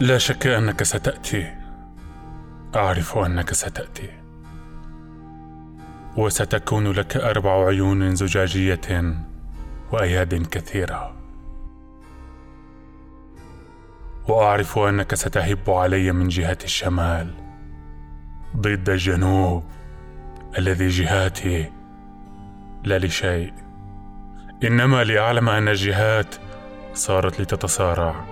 لا شك أنك ستأتي. أعرف أنك ستأتي. وستكون لك أربع عيون زجاجية وأياد كثيرة. وأعرف أنك ستهب علي من جهة الشمال ضد الجنوب الذي جهاتي لا لشيء. إنما لأعلم أن الجهات صارت لتتصارع.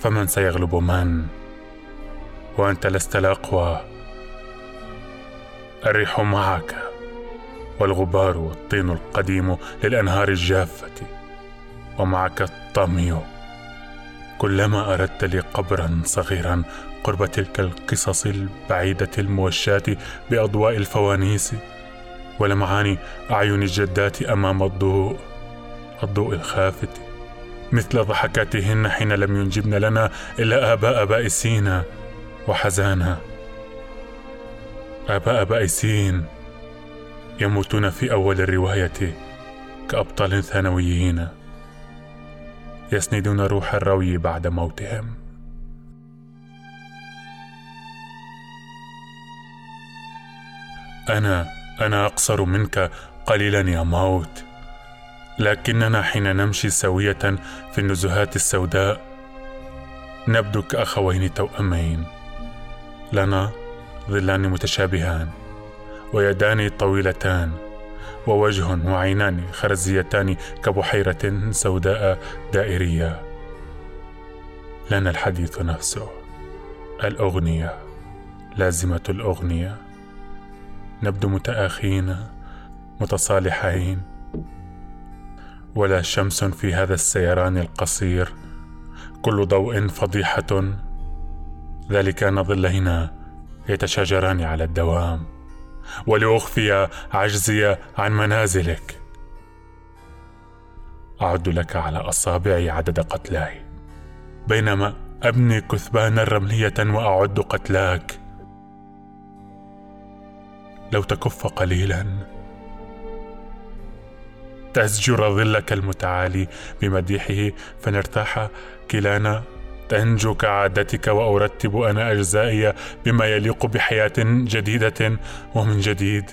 فمن سيغلب من؟ وأنت لست الأقوى. الريح معك والغبار والطين القديم للأنهار الجافة ومعك الطمي كلما أردت لي قبرا صغيرا قرب تلك القصص البعيدة الموشاة بأضواء الفوانيس ولمعان أعين الجدات أمام الضوء الضوء الخافت. مثل ضحكاتهن حين لم ينجبن لنا إلا آباء بائسين وحزانا آباء بائسين يموتون في أول الرواية كأبطال ثانويين يسندون روح الروي بعد موتهم. أنا أنا أقصر منك قليلا يا موت. لكننا حين نمشي سوية في النزهات السوداء نبدو كأخوين توأمين. لنا ظلان متشابهان ويدان طويلتان ووجه وعينان خرزيتان كبحيرة سوداء دائرية. لنا الحديث نفسه الأغنية لازمة الأغنية. نبدو متآخين متصالحين. ولا شمس في هذا السيران القصير كل ضوء فضيحة. ذلك أن ظلينا يتشاجران على الدوام. ولأخفي عجزي عن منازلك. أعد لك على أصابعي عدد قتلاي. بينما أبني كثبانا رملية وأعد قتلاك. لو تكف قليلا تزجر ظلك المتعالي بمديحه فنرتاح كلانا. تنجو كعادتك وأرتب أنا أجزائي بما يليق بحياة جديدة ومن جديد.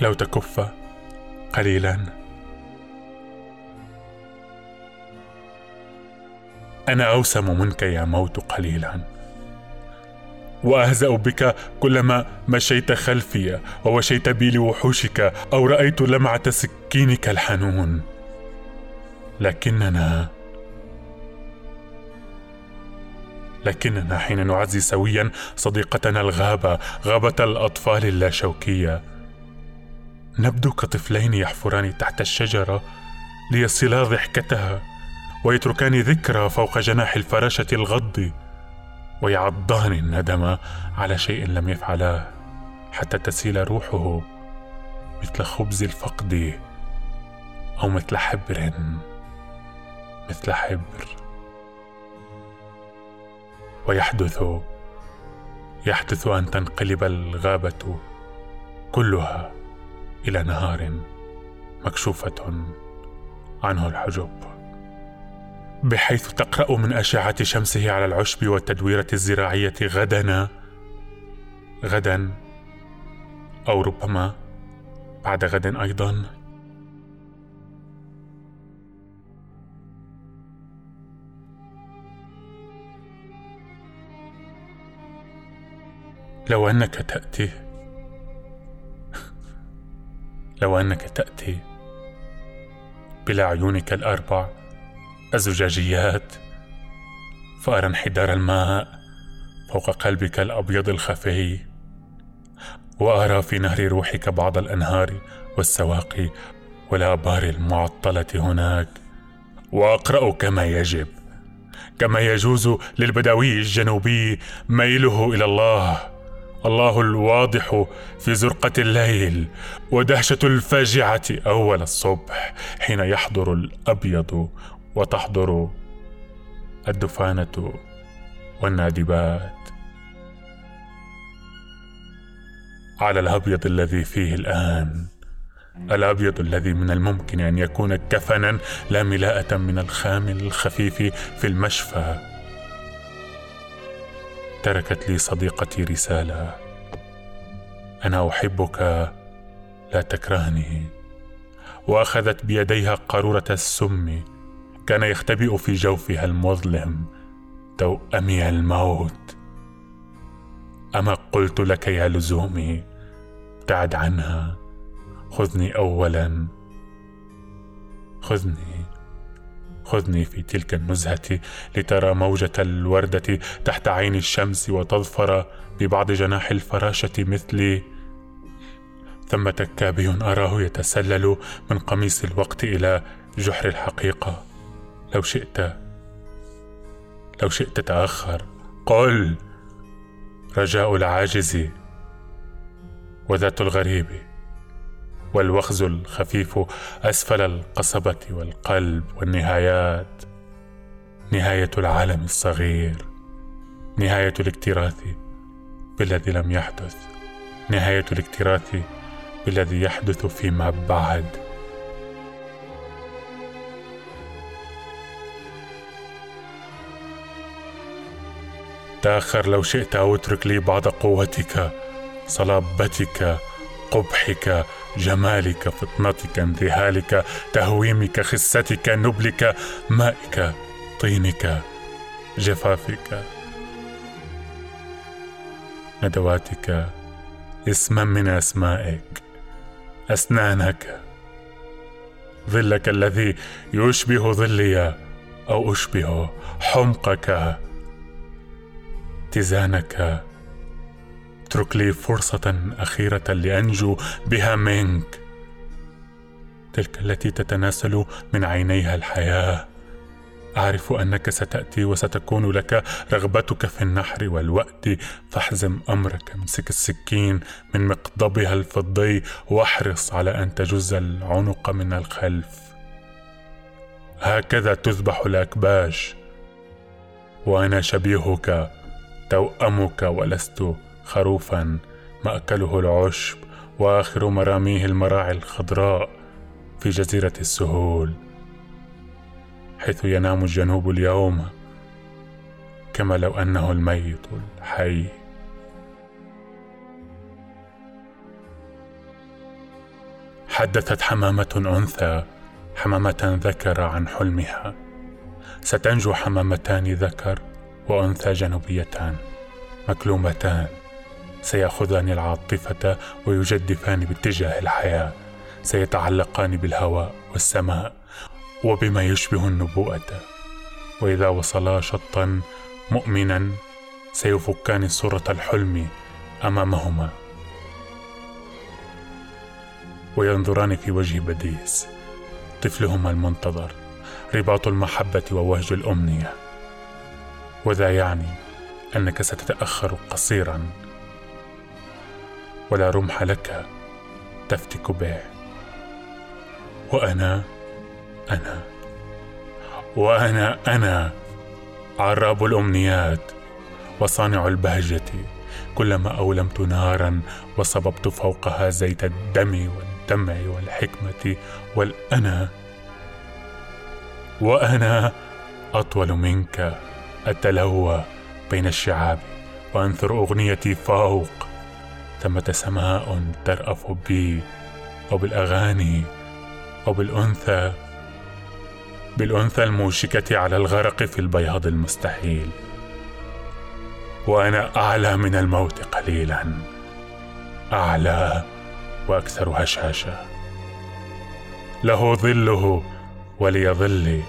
لو تكف قليلا. أنا أوسم منك يا موت قليلا. وأهزأ بك كلما مشيت خلفي ووشيت بي لوحوشك أو رأيت لمعة سكينك الحنون. لكننا لكننا حين نعزي سويا صديقتنا الغابة غابة الأطفال اللاشوكية. نبدو كطفلين يحفران تحت الشجرة ليصلا ضحكتها ويتركان ذكرى فوق جناح الفراشة الغض. ويعضان الندم على شيء لم يفعلاه حتى تسيل روحه مثل خبز الفقد أو مثل حبر مثل حبر. ويحدث يحدث أن تنقلب الغابة كلها إلى نهار مكشوفة عنه الحجب. بحيث تقرأ من أشعة شمسه على العشب والتدويرة الزراعية غدا غدا أو ربما بعد غد أيضا. لو أنك تأتي لو أنك تأتي بلا عيونك الأربع الزجاجيات. فأرى انحدار الماء فوق قلبك الأبيض الخفي وأرى في نهر روحك بعض الأنهار والسواقي والآبار المعطلة هناك. وأقرأ كما يجب كما يجوز للبدوي الجنوبي ميله إلى الله. الله الواضح في زرقة الليل ودهشة الفاجعة أول الصبح حين يحضر الأبيض وتحضر الدفانة والنادبات. على الأبيض الذي فيه الآن الأبيض الذي من الممكن أن يكون كفنا لا ملاءة من الخامل الخفيف في المشفى. تركت لي صديقتي رسالة. أنا أحبك لا تكرهني. وأخذت بيديها قارورة السم. كان يختبئ في جوفها المظلم توأمي الموت. أما قلت لك يا لزومي ابتعد عنها. خذني أولا. خذني. خذني في تلك النزهة لترى موجة الوردة تحت عين الشمس وتظفر ببعض جناح الفراشة مثلي. ثمة كابي أراه يتسلل من قميص الوقت إلى جحر الحقيقة. لو شئت لو شئت تأخر. قل رجاء العاجز وذات الغريب والوخز الخفيف أسفل القصبة والقلب والنهايات. نهاية العالم الصغير نهاية الاكتراث بالذي لم يحدث. نهاية الاكتراث بالذي يحدث فيما بعد. تاخر لو شئت أو اترك لي بعض قوتك صلابتك قبحك جمالك فطنتك انذهالك تهويمك خستك نبلك مائك طينك جفافك ندواتك اسما من أسمائك أسنانك ظلك الذي يشبه ظلي أو أشبه حمقك. اتزانك. اترك لي فرصة أخيرة لأنجو بها منك. تلك التي تتناسل من عينيها الحياة. أعرف أنك ستأتي وستكون لك رغبتك في النحر والوأد. فاحزم أمرك امسك السكين من مقضبها الفضي واحرص على أن تجز العنق من الخلف. هكذا تذبح الأكباش وأنا شبيهك. توأمك ولست خروفا مأكله العشب وآخر مراميه المراعي الخضراء في جزيرة السهول حيث ينام الجنوب اليوم كما لو أنه الميت الحي. حدثت حمامة أنثى حمامة ذكر عن حلمها. ستنجو حمامتان ذكر وأنثى جنوبيتان مكلومتان سيأخذان العاطفة ويجدفان باتجاه الحياة سيتعلقان بالهواء والسماء وبما يشبه النبوءة. وإذا وصلا شطا مؤمنا سيفكان صورة الحلم أمامهما. وينظران في وجه بديس طفلهما المنتظر رباط المحبة ووهج الأمنية. وذا يعني أنك ستتأخر قصيرا. ولا رمح لك تفتك به. وأنا أنا وأنا أنا عراب الأمنيات وصانع البهجة. كلما أولمت نارا وصببت فوقها زيت الدم والدمع والحكمة والأنا. وأنا أطول منك. اتلوى بين الشعاب وأنثر أغنيتي فوق. ثمة سماء ترأف بي وبالأغاني وبالأنثى بالأنثى الموشكة على الغرق في البياض المستحيل. وأنا أعلى من الموت قليلا أعلى وأكثر هشاشة. له ظله ولي ظلي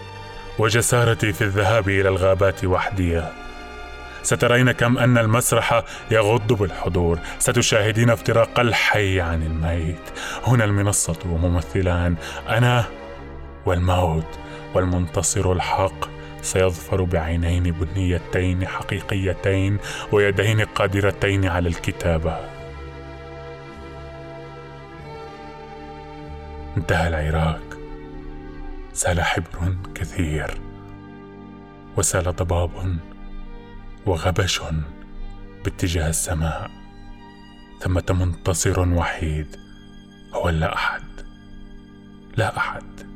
وجسارتي في الذهاب إلى الغابات وحدي. سترين كم أن المسرح يغض بالحضور. ستشاهدين افتراق الحي عن الميت. هنا المنصة وممثلان. أنا والموت والمنتصر الحق سيظفر بعينين بنيتين حقيقيتين ويدين قادرتين على الكتابة. انتهى العراق. سال حبر كثير وسال ضباب وغبش باتجاه السماء ثمة منتصر وحيد هو لا أحد لا أحد.